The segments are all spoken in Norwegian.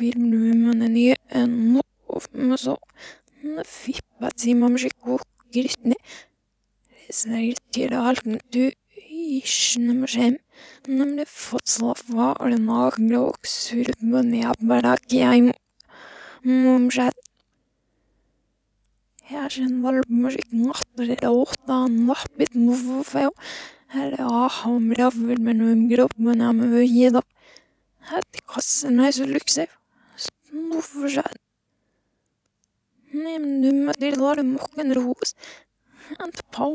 filmene novo fippați m-am și cu til Sertiralten du ishnem shem. Nemlig fotslava og naglok surmen jeg barak jeg momshat. Her sin valmusikk natter låta nappit novofeo. Her er aham ravvel med noen men om møye da. Her til kassen nei, så lukse. Snoforskjær. Nem nummer til lare En ros. Han på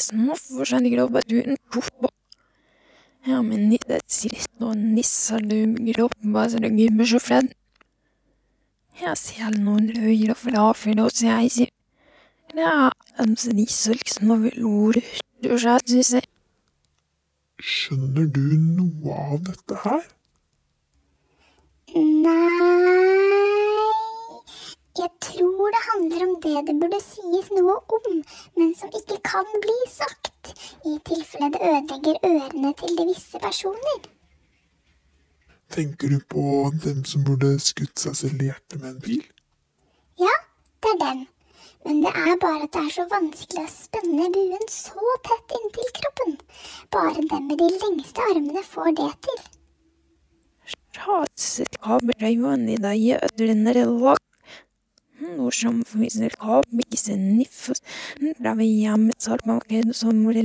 snoforskjær i grobba tuten toppa. Ja, men det sitt og nisser du grobba så det gubber så fledd. Jeg ser noen røyre og frafyr oss, jeg sier. Ja, en nisser liksom over så synes jeg. Skjønner du noe av dette her? Nei Jeg tror det handler om det det burde sies noe om, men som ikke kan bli sagt, i tilfelle det ødelegger ørene til de visse personer. Tenker du på dem som burde skutt seg selv i hjertet med en pil? Ja, det er den. Men det er bare at det er så vanskelig å spenne buen så tett inntil kroppen. Bare den med de lengste armene får det til. Ratset kabelreivan i deg ødlende lag. Noe som viser kabikse niffos. Brave hjemmet salpamakken som vore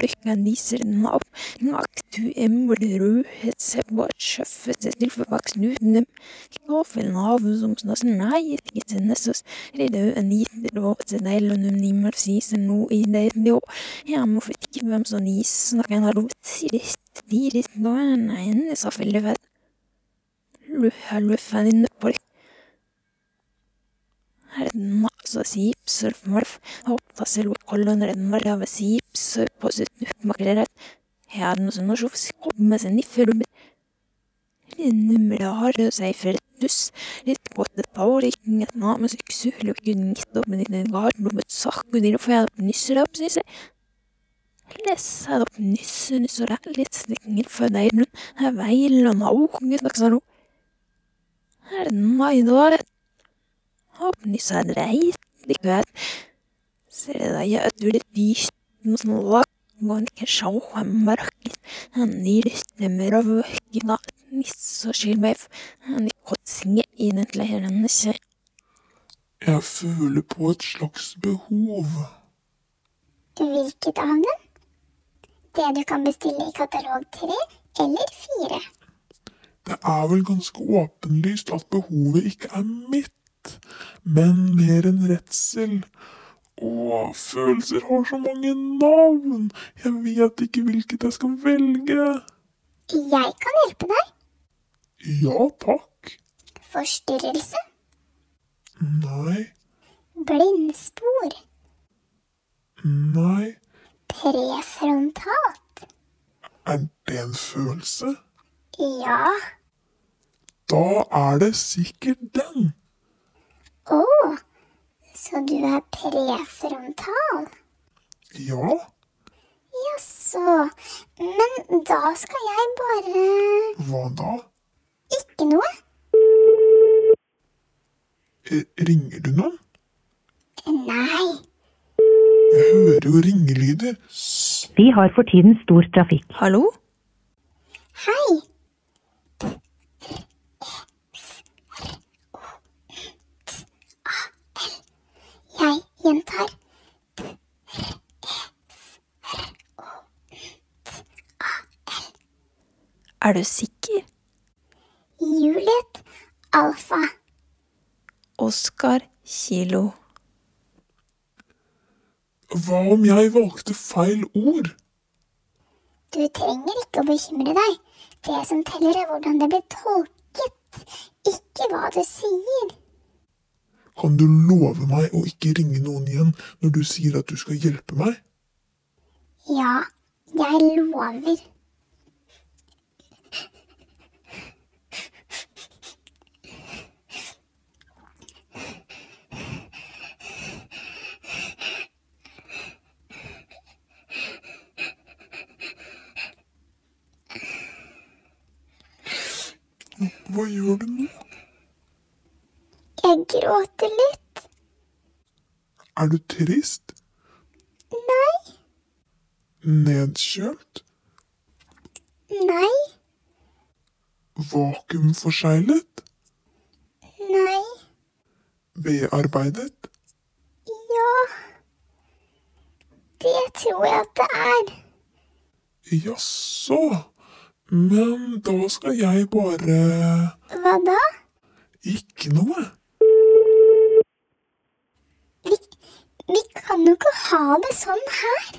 jeg rupsa den namas. Nå speiser og takker lilbosar freddo. Polka niser nav. Ngak du emmer rødhet se på et sjøffet seg til for bak snuten dem. Kåfen av som snas nei, ikke til nessos. Redde en liten råd til deg, og num nimmer sier noe i det. Jeg må få ikke hvem som nis snakker en rot. Sier Dirit nå er en sa fellefett. Luha lufa din polk. Er den massa sipsur malf. Hoppa redden var av sipsur på sitt nuppmakreret. Her er noe sånn å sjofs komme seg nifferubber. Numre har seg for et duss. Litt godt et paurikken et name så ikke suhlu ikke nitt opp med din garden og med sakku din og jeg opp nysser synes jeg. Lessa opp nysser, nysser er litt snikker for deg rundt. Her veil og er den maidåret. Hopp dyrt noe sånn ikke sjå han mørket. Han nyrste med røvøkken da. Niss og skyld meg. Han er kotsinge i den leirende seg. Jeg føler på et slags behov. Hvilket av dem? Det du kan bestille i katalog tre eller fire. Det er vel ganske åpenlyst at behovet ikke er mitt, men mer enn redsel. Å, følelser har så mange navn, jeg vet ikke hvilket jeg skal velge. Jeg kan hjelpe deg. Ja takk. Forstyrrelse. Nei, Blindspor. nei, Prefrontat? er det en følelse? Ja. Da er det sikkert den. Å, så du er prefrontal? Ja, Jaså. Men da skal jeg bare hva da? Ikke noe. Eh, Ringer du noen? Nei. Jeg hører jo ringelyder. Vi har for tiden stor trafikk. Hallo? Hei. Jeg gjentar. Er du sikker? Juliet Alfa. Oskar Kilo. Hva om jeg valgte feil ord? Du trenger ikke å bekymre deg. Det som teller, er hvordan det blir tolket, ikke hva du sier. Kan du love meg å ikke ringe noen igjen når du sier at du skal hjelpe meg? Ja, jeg lover. Hva gjør du nå? Jeg gråter litt. Er du trist? Nei, Nedkjølt? nei, Vakuumforseglet? nei, Bearbeidet? ja. Det tror jeg at det er. Jaså. Men da skal jeg bare Hva da? Ikke noe. Vi, vi kan jo ikke ha det sånn her.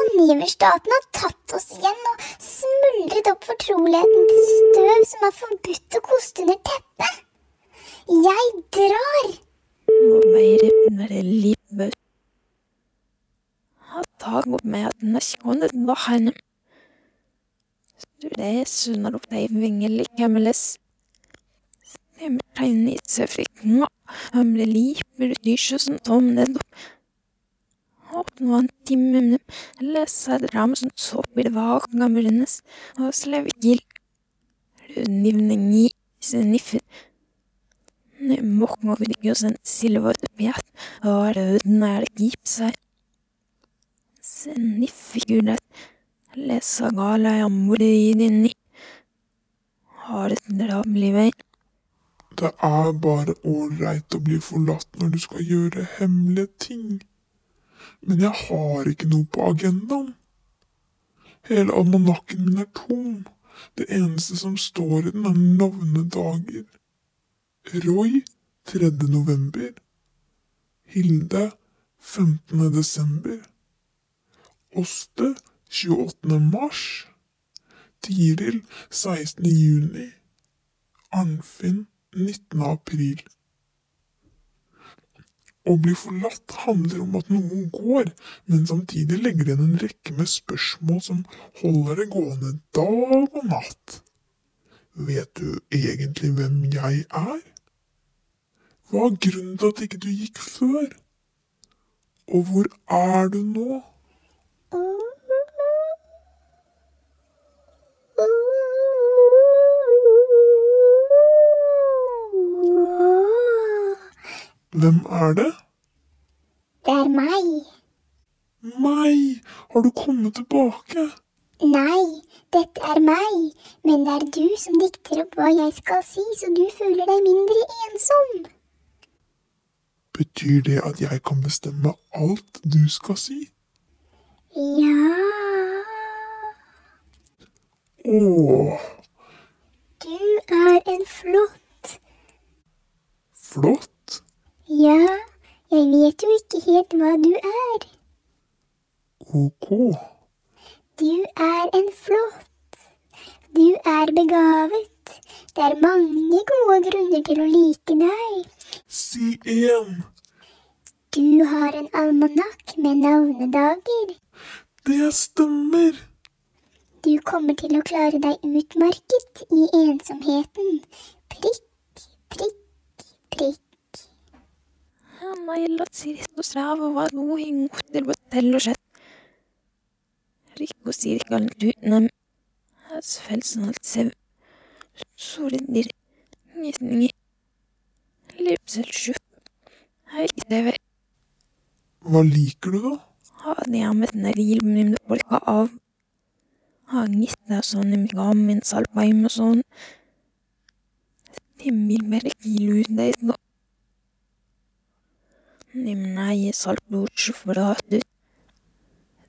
Angiverstaten har tatt oss igjen og smuldret opp fortroligheten til støv som er forbudt å koste under teppet. Jeg drar! Hat Tagen mit mehr als eine Stunde noch eine de vingelige meles Stemmertegn i søfrikena. Han blir liper dysjusen tom ned opp. nå en time med Lesa dram som sopper vagamrenes Og slevgil Rødnivning i Sniffer Mokk og silver pjat Og røden er gipsar gala jeg morde Det er bare ålreit å bli forlatt når du skal gjøre hemmelige ting. Men jeg har ikke noe på agendaen. Hele almanakken min er tom. Det eneste som står i den, er navnedager. Roy 3. november. Hilde 15. desember. Åste 28. mars. Tiril 16. juni. Arnfinn 19. april. Å bli forlatt handler om at noen går, men samtidig legger igjen en rekke med spørsmål som holder det gående dag og natt. Vet du egentlig hvem jeg er? Hva er grunnen til at ikke du gikk før? Og hvor er du nå? Hvem er det? Det er meg. Meg! Har du kommet tilbake? Nei, dette er meg, men det er du som dikter opp hva jeg skal si, så du føler deg mindre ensom. Betyr det at jeg kan bestemme alt du skal si? Ja, Åh, du er en flott flott. Ja, jeg vet jo ikke helt hva du er. Ok. Du er en flott. Du er begavet. Det er mange gode grunner til å like deg. Si én. Du har en almanakk med navnedager. Det stemmer. Du kommer til å klare deg utmerket i ensomheten. Prikk, prikk, prikk. Nei, la sirto strava var noe hingotter botello skjett. Rikko sirkalen tutnem. Has felsen alt sev. Sorindir. Ngisningi. Lipsel sjup. Hei, teve. Hva liker du, da? Ha det jammet neril mim polka av. Ha ngitta sånn im gamin salpaim og sånn. Timmil mer kilu det no.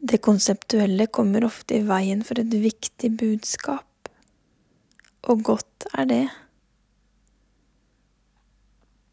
Det konseptuelle kommer ofte i veien for et viktig budskap. Og godt er det.